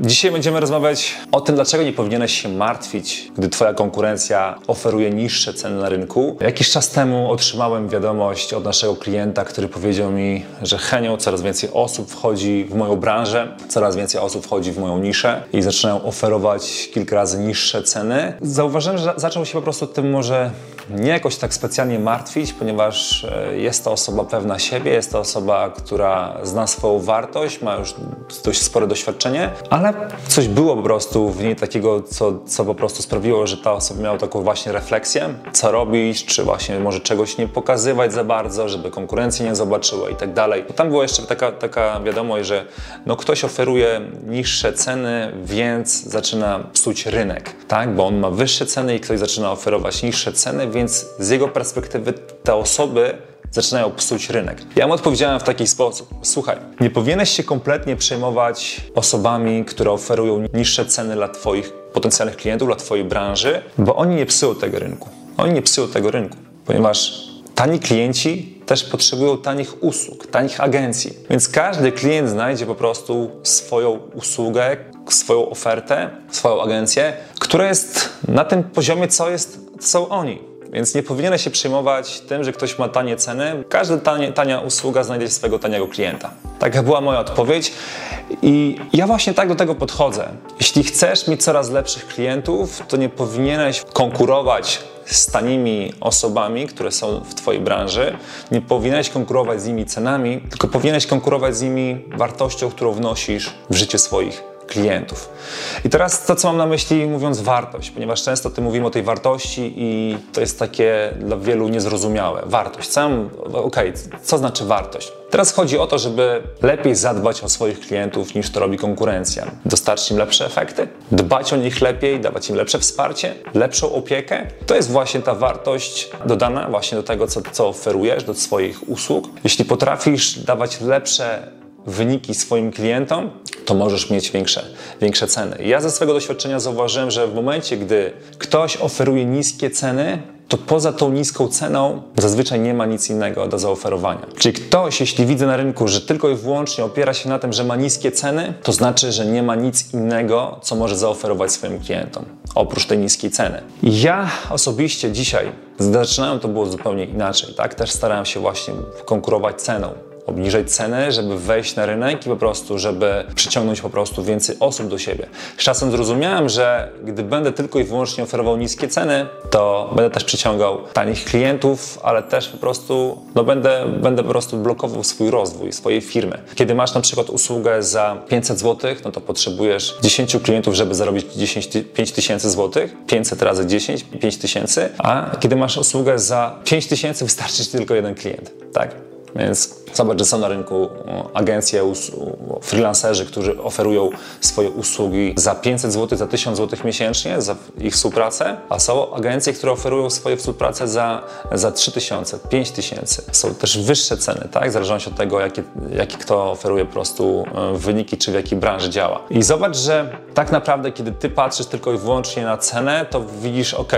Dzisiaj będziemy rozmawiać o tym, dlaczego nie powinieneś się martwić, gdy Twoja konkurencja oferuje niższe ceny na rynku. Jakiś czas temu otrzymałem wiadomość od naszego klienta, który powiedział mi, że Henio, coraz więcej osób wchodzi w moją branżę, coraz więcej osób wchodzi w moją niszę i zaczynają oferować kilka razy niższe ceny. Zauważyłem, że zaczął się po prostu tym może nie jakoś tak specjalnie martwić, ponieważ e, jest to osoba pewna siebie, jest to osoba, która zna swoją wartość, ma już dość spore doświadczenie, ale coś było po prostu w niej takiego, co, co po prostu sprawiło, że ta osoba miała taką właśnie refleksję, co robić, czy właśnie może czegoś nie pokazywać za bardzo, żeby konkurencja nie zobaczyła i tak dalej. Tam była jeszcze taka, taka wiadomość, że no ktoś oferuje niższe ceny, więc zaczyna psuć rynek, tak? Bo on ma wyższe ceny i ktoś zaczyna oferować niższe ceny, więc z jego perspektywy te osoby zaczynają psuć rynek. Ja mu odpowiedziałem w taki sposób: Słuchaj, nie powinieneś się kompletnie przejmować osobami, które oferują niższe ceny dla Twoich potencjalnych klientów, dla Twojej branży, bo oni nie psują tego rynku. Oni nie psują tego rynku, ponieważ tani klienci też potrzebują tanich usług, tanich agencji. Więc każdy klient znajdzie po prostu swoją usługę, swoją ofertę, swoją agencję, która jest na tym poziomie, co jest, są oni. Więc nie powinieneś się przejmować tym, że ktoś ma tanie ceny. Każda tanie, tania usługa znajdzie swojego taniego klienta. Taka była moja odpowiedź. I ja właśnie tak do tego podchodzę. Jeśli chcesz mieć coraz lepszych klientów, to nie powinieneś konkurować z tanimi osobami, które są w Twojej branży. Nie powinieneś konkurować z nimi cenami, tylko powinieneś konkurować z nimi wartością, którą wnosisz w życie swoich klientów. I teraz to, co mam na myśli mówiąc wartość, ponieważ często ty mówimy o tej wartości i to jest takie dla wielu niezrozumiałe. Wartość. Sam, okej, okay, co znaczy wartość? Teraz chodzi o to, żeby lepiej zadbać o swoich klientów niż to robi konkurencja. Dostarczyć im lepsze efekty, dbać o nich lepiej, dawać im lepsze wsparcie, lepszą opiekę. To jest właśnie ta wartość dodana właśnie do tego, co, co oferujesz, do swoich usług. Jeśli potrafisz dawać lepsze wyniki swoim klientom, to możesz mieć większe, większe ceny. Ja ze swojego doświadczenia zauważyłem, że w momencie, gdy ktoś oferuje niskie ceny, to poza tą niską ceną zazwyczaj nie ma nic innego do zaoferowania. Czyli ktoś, jeśli widzę na rynku, że tylko i wyłącznie opiera się na tym, że ma niskie ceny, to znaczy, że nie ma nic innego, co może zaoferować swoim klientom, oprócz tej niskiej ceny. Ja osobiście dzisiaj, zaczynałem to było zupełnie inaczej, tak? Też starałem się właśnie konkurować ceną obniżyć cenę, żeby wejść na rynek i po prostu, żeby przyciągnąć po prostu więcej osób do siebie. Z czasem zrozumiałem, że gdy będę tylko i wyłącznie oferował niskie ceny, to będę też przyciągał tanich klientów, ale też po prostu no będę, będę po prostu blokował swój rozwój, swojej firmy. Kiedy masz na przykład usługę za 500 zł, no to potrzebujesz 10 klientów, żeby zarobić 10, 5 tysięcy złotych, 500 razy 10, 5 tysięcy, a kiedy masz usługę za 5 tysięcy, wystarczy ci tylko jeden klient, tak? Więc zobacz, że są na rynku agencje, freelancerzy, którzy oferują swoje usługi za 500 zł, za 1000 zł miesięcznie za ich współpracę, a są agencje, które oferują swoje współpracę za, za 3000, 5000. Są też wyższe ceny, tak? W zależności od tego, jakie, jakie kto oferuje po prostu e, wyniki, czy w jakiej branży działa. I zobacz, że tak naprawdę, kiedy ty patrzysz tylko i wyłącznie na cenę, to widzisz, ok,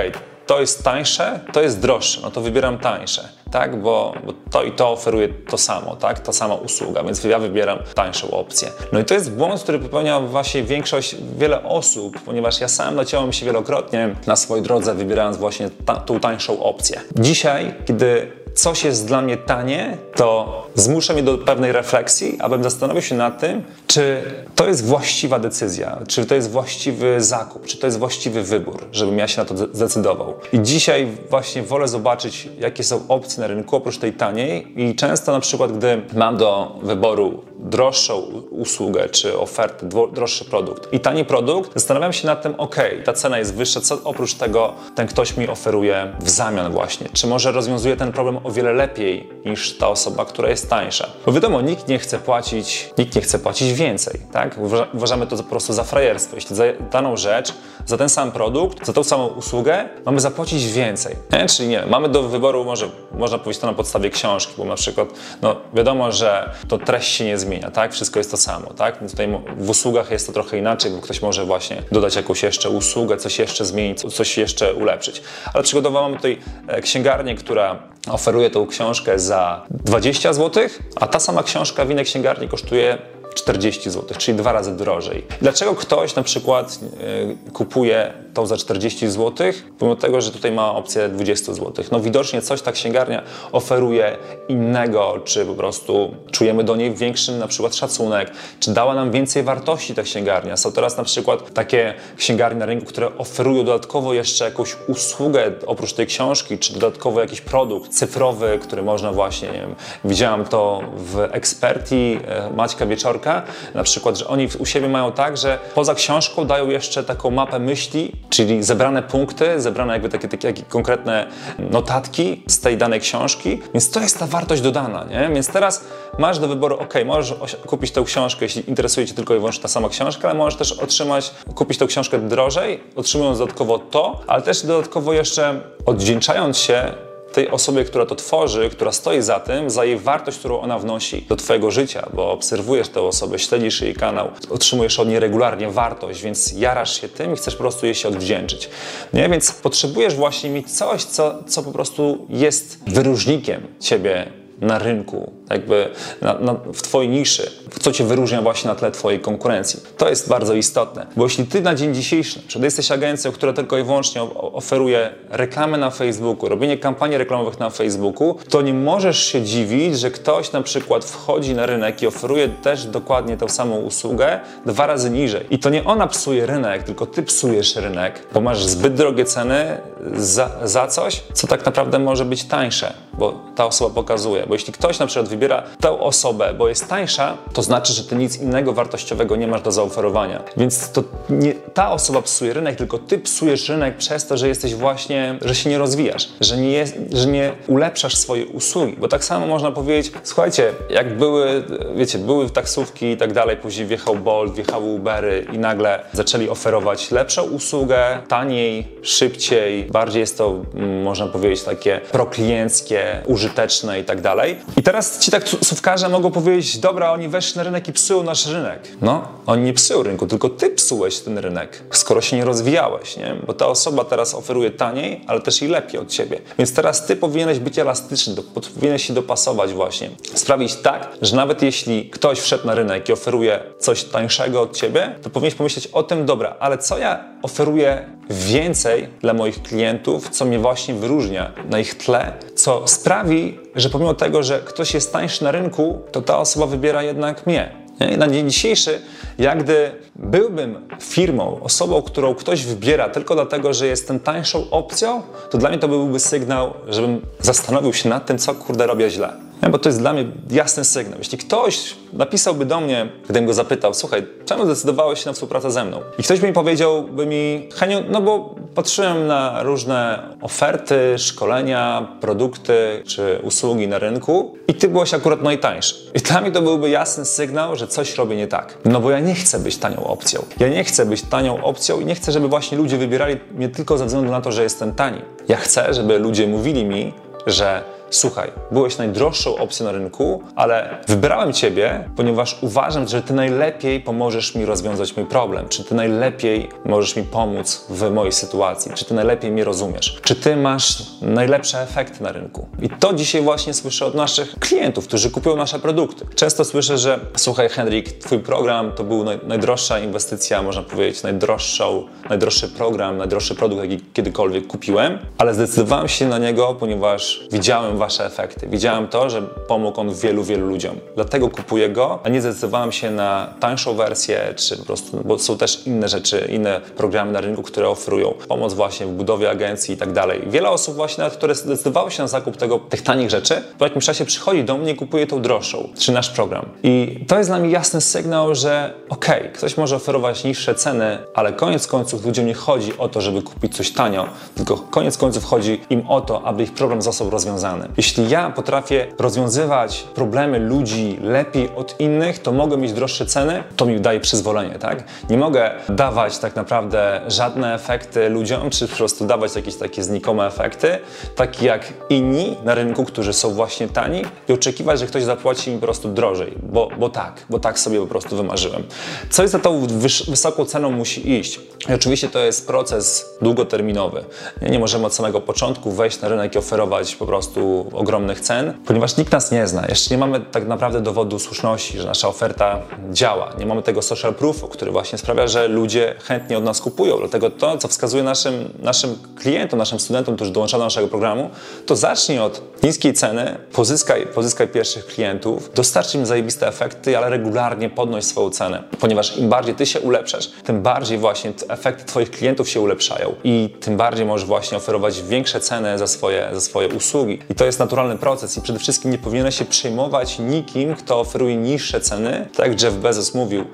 to jest tańsze, to jest droższe, no to wybieram tańsze, tak, bo, bo, to i to oferuje to samo, tak, ta sama usługa, więc ja wybieram tańszą opcję. No i to jest błąd, który popełnia właśnie większość, wiele osób, ponieważ ja sam naciąłem się wielokrotnie na swojej drodze, wybierając właśnie ta, tą tańszą opcję. Dzisiaj, kiedy coś jest dla mnie tanie, to zmusza mnie do pewnej refleksji, abym zastanowił się nad tym, czy to jest właściwa decyzja, czy to jest właściwy zakup, czy to jest właściwy wybór, żebym ja się na to zdecydował. I dzisiaj właśnie wolę zobaczyć, jakie są opcje na rynku oprócz tej taniej i często na przykład, gdy mam do wyboru droższą usługę czy ofertę, droższy produkt i tani produkt, zastanawiam się nad tym, ok, ta cena jest wyższa, co oprócz tego ten ktoś mi oferuje w zamian właśnie? Czy może rozwiązuje ten problem o wiele lepiej niż ta osoba, która jest tańsza? Bo wiadomo, nikt nie chce płacić, nikt nie chce płacić więcej, tak? Uważamy to po prostu za frajerstwo. Jeśli za daną rzecz, za ten sam produkt, za tą samą usługę mamy zapłacić więcej, nie? Czyli nie, mamy do wyboru, może można powiedzieć to na podstawie książki, bo na przykład, no wiadomo, że to treść się nie zmienia, zmienia, tak? Wszystko jest to samo, tak? Tutaj w usługach jest to trochę inaczej, bo ktoś może właśnie dodać jakąś jeszcze usługę, coś jeszcze zmienić, coś jeszcze ulepszyć. Ale przygotowałam tutaj e, księgarnię, która oferuje tą książkę za 20 zł, a ta sama książka w innej księgarni kosztuje 40 zł, czyli dwa razy drożej. Dlaczego ktoś na przykład yy, kupuje tą za 40 zł, pomimo tego, że tutaj ma opcję 20 zł? No widocznie coś ta księgarnia oferuje innego, czy po prostu czujemy do niej większy na przykład szacunek, czy dała nam więcej wartości ta księgarnia. Są teraz na przykład takie księgarnie na rynku, które oferują dodatkowo jeszcze jakąś usługę oprócz tej książki, czy dodatkowo jakiś produkt cyfrowy, który można właśnie, nie wiem, widziałam to w Experti e, Maćka Wieczorka, na przykład, że oni u siebie mają tak, że poza książką dają jeszcze taką mapę myśli, czyli zebrane punkty, zebrane jakby takie, takie konkretne notatki z tej danej książki, więc to jest ta wartość dodana, nie? Więc teraz masz do wyboru, ok, możesz kupić tę książkę, jeśli interesuje Cię tylko i wyłącznie ta sama książka, ale możesz też otrzymać, kupić tę książkę drożej, otrzymując dodatkowo to, ale też dodatkowo jeszcze odwdzięczając się tej osobie, która to tworzy, która stoi za tym, za jej wartość, którą ona wnosi do Twojego życia, bo obserwujesz tę osobę, śledzisz jej kanał, otrzymujesz od niej regularnie wartość, więc jarasz się tym i chcesz po prostu jej się odwdzięczyć. Nie? Więc potrzebujesz właśnie mieć coś, co, co po prostu jest wyróżnikiem Ciebie na rynku, jakby na, na, w Twojej niszy, co Cię wyróżnia właśnie na tle Twojej konkurencji. To jest bardzo istotne, bo jeśli Ty na dzień dzisiejszy, czy jesteś agencją, która tylko i wyłącznie oferuje reklamę na Facebooku, robienie kampanii reklamowych na Facebooku, to nie możesz się dziwić, że ktoś na przykład wchodzi na rynek i oferuje też dokładnie tę samą usługę dwa razy niżej. I to nie ona psuje rynek, tylko Ty psujesz rynek, bo masz zbyt drogie ceny za, za coś, co tak naprawdę może być tańsze, bo ta osoba pokazuje. Bo jeśli ktoś na przykład wybiera tę osobę, bo jest tańsza, to znaczy, że ty nic innego wartościowego nie masz do zaoferowania. Więc to nie ta osoba psuje rynek, tylko ty psujesz rynek przez to, że jesteś właśnie, że się nie rozwijasz, że nie, że nie ulepszasz swojej usługi. Bo tak samo można powiedzieć, słuchajcie, jak były, wiecie, były taksówki i tak dalej, później wjechał Bolt, wjechały Ubery i nagle zaczęli oferować lepszą usługę, taniej, szybciej, bardziej jest to, mm, można powiedzieć, takie proklienckie, użyteczne i tak dalej. I teraz ci taksówkarze mogą powiedzieć, dobra, oni weszli na rynek i psują nasz rynek. No, oni nie psują rynku, tylko ty psułeś ten rynek, skoro się nie rozwijałeś, nie? Bo ta osoba teraz oferuje taniej, ale też i lepiej od ciebie. Więc teraz ty powinieneś być elastyczny, do, powinieneś się dopasować właśnie. Sprawić tak, że nawet jeśli ktoś wszedł na rynek i oferuje coś tańszego od ciebie, to powinieneś pomyśleć o tym, dobra, ale co ja oferuję więcej dla moich klientów, co mnie właśnie wyróżnia na ich tle, co sprawi, że pomimo tego, że ktoś jest tańszy na rynku, to ta osoba wybiera jednak mnie. I na dzień dzisiejszy, jak gdy byłbym firmą, osobą, którą ktoś wybiera tylko dlatego, że jestem tańszą opcją, to dla mnie to byłby sygnał, żebym zastanowił się nad tym, co kurde robię źle. Bo to jest dla mnie jasny sygnał. Jeśli ktoś napisałby do mnie, gdybym go zapytał, słuchaj, czemu zdecydowałeś się na współpracę ze mną? I ktoś by mi powiedziałby mi, Heniu, no bo patrzyłem na różne oferty, szkolenia, produkty czy usługi na rynku i ty byłeś akurat najtańszy. I dla mnie to byłby jasny sygnał, że coś robię nie tak. No bo ja nie chcę być tanią opcją. Ja nie chcę być tanią opcją i nie chcę, żeby właśnie ludzie wybierali mnie tylko ze względu na to, że jestem tani. Ja chcę, żeby ludzie mówili mi, że słuchaj, byłeś najdroższą opcją na rynku, ale wybrałem Ciebie, ponieważ uważam, że Ty najlepiej pomożesz mi rozwiązać mój problem, czy Ty najlepiej możesz mi pomóc w mojej sytuacji, czy Ty najlepiej mnie rozumiesz, czy Ty masz najlepsze efekty na rynku. I to dzisiaj właśnie słyszę od naszych klientów, którzy kupują nasze produkty. Często słyszę, że słuchaj Henryk, Twój program to był naj, najdroższa inwestycja, można powiedzieć, najdroższą, najdroższy program, najdroższy produkt, jaki kiedykolwiek kupiłem, ale zdecydowałem się na niego, ponieważ widziałem Wasze efekty. Widziałem to, że pomógł on wielu, wielu ludziom. Dlatego kupuję go, a nie zdecydowałem się na tańszą wersję, czy po prostu, bo są też inne rzeczy, inne programy na rynku, które oferują pomoc właśnie w budowie agencji i tak dalej. Wiele osób właśnie, nawet, które zdecydowały się na zakup tego, tych tanich rzeczy, po jakimś czasie przychodzi do mnie i kupuje tą droższą, czy nasz program. I to jest dla mnie jasny sygnał, że okej, okay, ktoś może oferować niższe ceny, ale koniec końców ludziom nie chodzi o to, żeby kupić coś tanio, tylko koniec końców chodzi im o to, aby ich problem został rozwiązany. Jeśli ja potrafię rozwiązywać problemy ludzi lepiej od innych, to mogę mieć droższe ceny, to mi daje przyzwolenie, tak? Nie mogę dawać tak naprawdę żadne efekty ludziom, czy po prostu dawać jakieś takie znikome efekty, takie jak inni na rynku, którzy są właśnie tani i oczekiwać, że ktoś zapłaci mi po prostu drożej, bo, bo tak, bo tak sobie po prostu wymarzyłem. Coś za tą wysoką ceną musi iść. I oczywiście to jest proces długoterminowy. Nie możemy od samego początku wejść na rynek i oferować po prostu ogromnych cen, ponieważ nikt nas nie zna. Jeszcze nie mamy tak naprawdę dowodu słuszności, że nasza oferta działa. Nie mamy tego social proofu, który właśnie sprawia, że ludzie chętnie od nas kupują. Dlatego to, co wskazuje naszym, naszym klientom, naszym studentom, którzy dołączają do naszego programu, to zacznij od niskiej ceny, pozyskaj, pozyskaj pierwszych klientów, dostarcz im zajebiste efekty, ale regularnie podnoś swoją cenę. Ponieważ im bardziej ty się ulepszasz, tym bardziej właśnie efekty twoich klientów się ulepszają i tym bardziej możesz właśnie oferować większe ceny za swoje, za swoje usługi. I to jest naturalny proces i przede wszystkim nie powinieneś się przejmować nikim, kto oferuje niższe ceny. Tak jak Jeff Bezos mówił,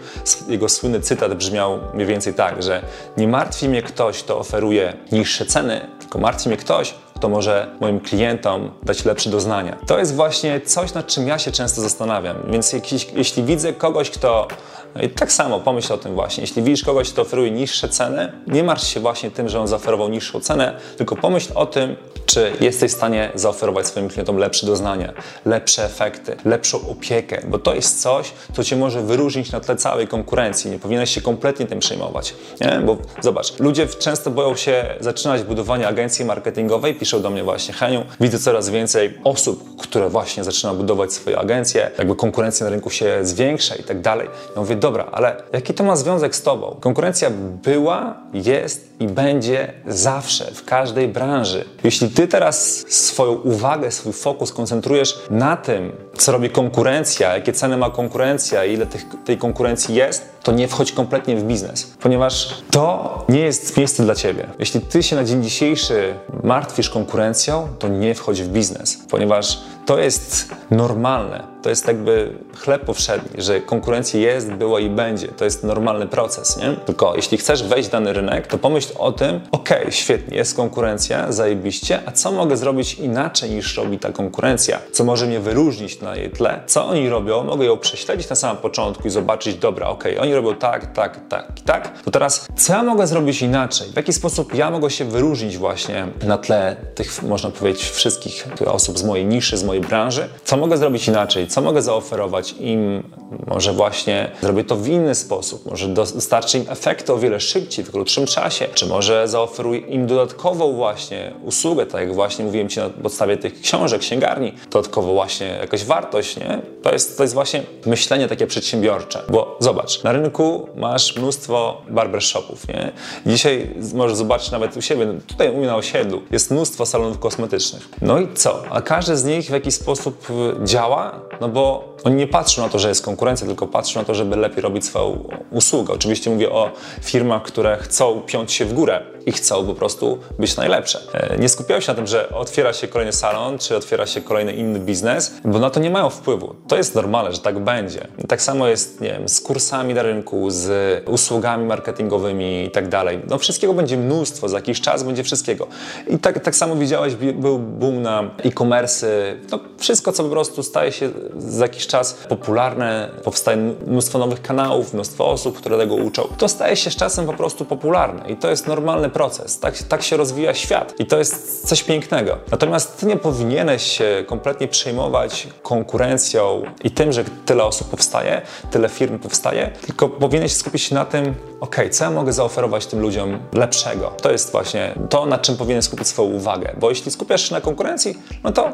jego słynny cytat brzmiał mniej więcej tak, że nie martwi mnie ktoś, kto oferuje niższe ceny, tylko martwi mnie ktoś, kto może moim klientom dać lepsze doznania. To jest właśnie coś, nad czym ja się często zastanawiam. Więc jeśli widzę kogoś, kto no i tak samo pomyśl o tym właśnie. Jeśli widzisz kogoś, kto oferuje niższe ceny, nie martw się właśnie tym, że on zaoferował niższą cenę, tylko pomyśl o tym, czy jesteś w stanie zaoferować swoim klientom lepsze doznania, lepsze efekty, lepszą opiekę, bo to jest coś, co cię może wyróżnić na tle całej konkurencji. Nie powinieneś się kompletnie tym przejmować. Nie? Bo zobacz, ludzie często boją się zaczynać budowanie agencji marketingowej, piszą do mnie właśnie, Heniu, widzę coraz więcej osób, które właśnie zaczyna budować swoje agencje, jakby konkurencja na rynku się zwiększa i tak dalej. Ja mówię, dobra, ale jaki to ma związek z tobą? Konkurencja była, jest i będzie zawsze, w każdej branży. Jeśli ty teraz swoją uwagę, swój fokus koncentrujesz na tym, co robi konkurencja, jakie ceny ma konkurencja, ile tych, tej konkurencji jest, to nie wchodź kompletnie w biznes, ponieważ to nie jest miejsce dla ciebie. Jeśli ty się na dzień dzisiejszy martwisz konkurencją, to nie wchodź w biznes, ponieważ to jest normalne. To jest jakby chleb powszedni, że konkurencja jest, była i będzie. To jest normalny proces, nie? Tylko jeśli chcesz wejść w dany rynek, to pomyśl o tym, ok, świetnie, jest konkurencja, zajebiście, a co mogę zrobić inaczej niż robi ta konkurencja? Co może mnie wyróżnić na jej tle? Co oni robią? Mogę ją prześledzić na samym początku i zobaczyć, dobra, ok, oni robią tak, tak, tak i tak. To teraz, co ja mogę zrobić inaczej? W jaki sposób ja mogę się wyróżnić właśnie na tle tych, można powiedzieć, wszystkich osób z mojej niszy, z mojej branży? Co mogę zrobić inaczej? Co mogę zaoferować im? Może właśnie zrobię to w inny sposób, może dostarczę im efekty o wiele szybciej, w krótszym czasie, czy może zaoferuję im dodatkową właśnie usługę, tak jak właśnie mówiłem Ci na podstawie tych książek, księgarni, dodatkowo właśnie jakaś wartość, nie? To jest, to jest właśnie myślenie takie przedsiębiorcze, bo zobacz, na rynku masz mnóstwo barbershopów, nie? Dzisiaj możesz zobaczyć nawet u siebie, tutaj u mnie na osiedlu, jest mnóstwo salonów kosmetycznych. No i co? A każdy z nich w jakiś sposób działa, no bo oni nie patrzą na to, że jest konkurencja, tylko patrzą na to, żeby lepiej robić swoją usługę. Oczywiście mówię o firmach, które chcą piąć się w górę i chcą po prostu być najlepsze. E, nie skupiają się na tym, że otwiera się kolejny salon, czy otwiera się kolejny inny biznes, bo na to nie mają wpływu. To jest normalne, że tak będzie. Tak samo jest, nie wiem, z kursami na rynku, z usługami marketingowymi i tak dalej. No wszystkiego będzie mnóstwo, za jakiś czas będzie wszystkiego. I tak, tak samo widziałeś, był boom na e-commerce, no wszystko, co po prostu staje się za jakiś czas popularne, powstaje mnóstwo nowych kanałów, mnóstwo osób, które tego uczą. To staje się z czasem po prostu popularne i to jest normalny proces. Tak, tak się rozwija świat i to jest coś pięknego. Natomiast ty nie powinieneś się kompletnie przejmować konkurencją i tym, że tyle osób powstaje, tyle firm powstaje, tylko powinieneś skupić się na tym, ok, co ja mogę zaoferować tym ludziom lepszego. To jest właśnie to, na czym powinien skupić swoją uwagę, bo jeśli skupiasz się na konkurencji, no to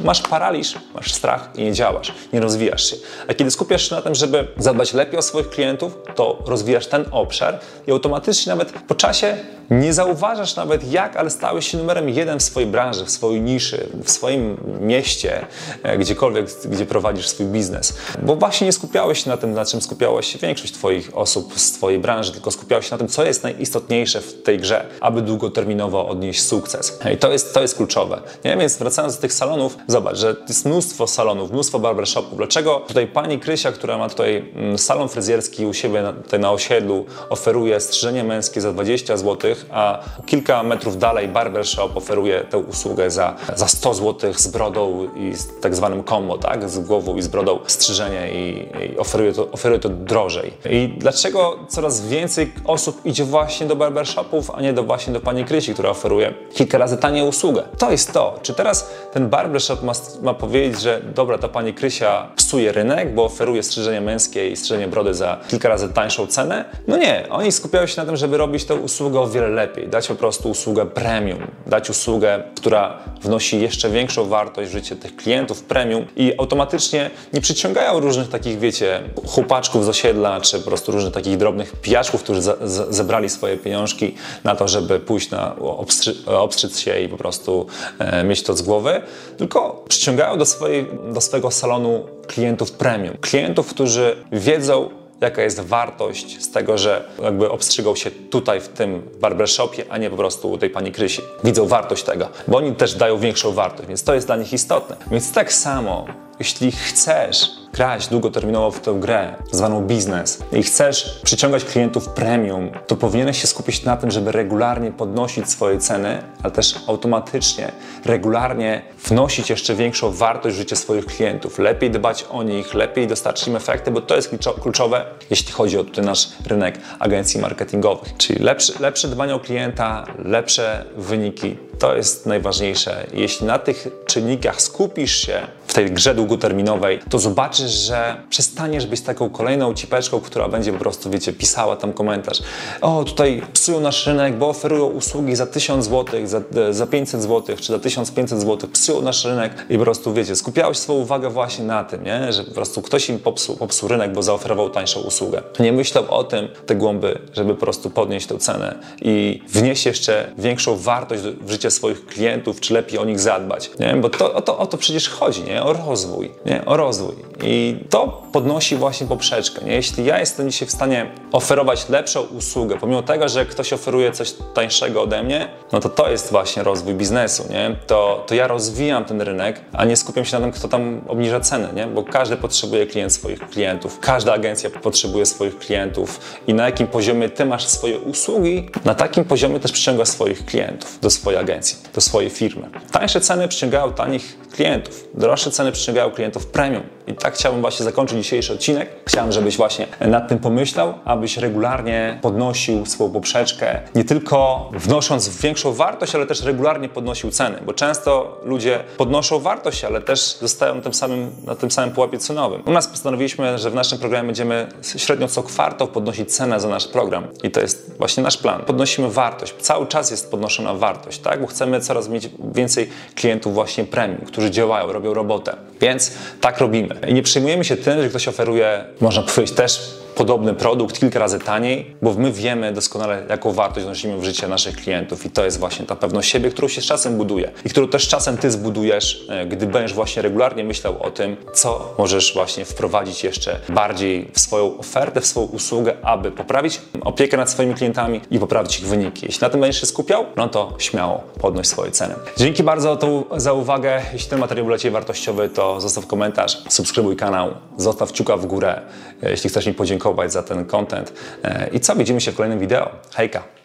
masz paraliż, masz strach i nie działasz, nie rozwijasz się. A kiedy skupiasz się na tym, żeby zadbać lepiej o swoich klientów, to rozwijasz ten obszar i automatycznie nawet po czasie nie zauważasz nawet jak, ale stałeś się numerem jeden w swojej branży, w swojej niszy, w swoim mieście, e, gdziekolwiek, gdzie prowadzisz swój biznes. Bo właśnie nie skupiałeś się na tym, na czym skupiała się większość Twoich osób z Twojej branży, tylko skupiałeś się na tym, co jest najistotniejsze w tej grze, aby długoterminowo odnieść sukces. I to jest, to jest kluczowe. Nie? Więc wracając do tych salonów, zobacz, że jest mnóstwo salonów, mnóstwo barbershopów. Dlaczego tutaj pani Krysia, która ma tutaj mm, salon fryzjerski u siebie na, tutaj na osiedlu, oferuje strzyżenie męskie za 20 zł, a kilka metrów dalej barbershop oferuje tę usługę za, za 100 zł z brodą i z tak zwanym combo, tak? z głową i z brodą strzyżenie i, i oferuje, to, oferuje to drożej. I dlaczego coraz więcej osób idzie właśnie do barbershopów, a nie do właśnie do pani Krysi, która oferuje kilka razy taniej usługę? To jest to. Czy teraz ten barbershop Ma, ma powiedzieć, że dobra, ta pani Krysia psuje rynek, bo oferuje strzyżenie męskie i strzyżenie brody za kilka razy tańszą cenę? No nie, oni skupiają się na tym, żeby robić tę usługę o wiele lepiej, dać po prostu usługę premium, dać usługę, która wnosi jeszcze większą wartość w życie tych klientów premium. I automatycznie nie przyciągają różnych takich, wiecie, chłopaczków z osiedla, czy po prostu różnych takich drobnych pijaczków, którzy za, zebrali swoje pieniążki na to, żeby pójść na obstrzy, obstrzyc się i po prostu e, mieć to z głowy, tylko przyciągają do, swojej, do swojego salonu klientów premium. Klientów, którzy wiedzą, jaka jest wartość z tego, że jakby obstrzygał się tutaj w tym barbershopie, a nie po prostu u tej pani Krysi. Widzą wartość tego, bo oni też dają większą wartość, więc to jest dla nich istotne. Więc tak samo, jeśli chcesz grać długoterminowo w tę grę, zwaną biznes, i chcesz przyciągać klientów premium, to powinieneś się skupić na tym, żeby regularnie podnosić swoje ceny, ale też automatycznie, regularnie wnosić jeszcze większą wartość w życie swoich klientów. Lepiej dbać o nich, lepiej dostarczyć im efekty, bo to jest kluczowe, jeśli chodzi o tutaj nasz rynek agencji marketingowych. Czyli lepsze, lepsze dbanie o klienta, lepsze wyniki. To jest najważniejsze. Jeśli na tych czynnikach skupisz się w tej grze długoterminowej, to zobaczysz, że przestaniesz być taką kolejną cipeczką, która będzie po prostu, wiecie, pisała tam komentarz. O, tutaj psują nasz rynek, bo oferują usługi za 1000 zł, za, za 500 zł, czy za 1500 zł, psują nasz rynek i po prostu, wiecie, skupiałeś swoją uwagę właśnie na tym, nie? że po prostu ktoś im popsuł, popsuł rynek, bo zaoferował tańszą usługę. Nie myślał o tym, te głąby, żeby po prostu podnieść tę cenę i wnieść jeszcze większą wartość w życie swoich klientów, czy lepiej o nich zadbać, nie? bo to, o, to, o to przecież chodzi, nie? O rozwój, nie? o rozwój. I to podnosi właśnie poprzeczkę. Nie? Jeśli ja jestem dzisiaj w stanie oferować lepszą usługę, pomimo tego, że ktoś oferuje coś tańszego ode mnie, no to to jest właśnie rozwój biznesu. Nie? To, to ja rozwijam ten rynek, a nie skupiam się na tym, kto tam obniża ceny, nie? bo każdy potrzebuje klient swoich klientów, każda agencja potrzebuje swoich klientów i na jakim poziomie ty masz swoje usługi, na takim poziomie też przyciąga swoich klientów do swojej agencji, do swojej firmy. Tańsze ceny przyciągają tanich klientów, droższe ceny przyciągają klientów premium. I tak chciałbym właśnie zakończyć dzisiejszy odcinek. Chciałem, żebyś właśnie nad tym pomyślał, abyś regularnie podnosił swoją poprzeczkę, nie tylko wnosząc większą wartość, ale też regularnie podnosił ceny, bo często ludzie podnoszą wartość, ale też zostają tym samym, na tym samym pułapie cenowym. U nas postanowiliśmy, że w naszym programie będziemy średnio co kwartał podnosić cenę za nasz program i to jest właśnie nasz plan. Podnosimy wartość. Cały czas jest podnoszona wartość, tak? Bo chcemy coraz mieć więcej klientów właśnie premium, którzy działają, robią robotę. Więc tak robimy. I nie przejmujemy się tym, ktoś oferuje, można powiedzieć, też podobny produkt kilka razy taniej, bo my wiemy doskonale, jaką wartość wnosimy w życie naszych klientów i to jest właśnie ta pewność siebie, którą się z czasem buduje i którą też czasem ty zbudujesz, e, gdy będziesz właśnie regularnie myślał o tym, co możesz właśnie wprowadzić jeszcze bardziej w swoją ofertę, w swoją usługę, aby poprawić opiekę nad swoimi klientami i poprawić ich wyniki. Jeśli na tym będziesz się skupiał, no to śmiało podnoś swoje ceny. Dzięki bardzo za uwagę. Jeśli ten materiał był dla Ciebie wartościowy, to zostaw komentarz, subskrybuj kanał, zostaw kciuka w górę, jeśli chcesz mi podziękować za ten content. E, I co? Widzimy się w kolejnym wideo. Hejka!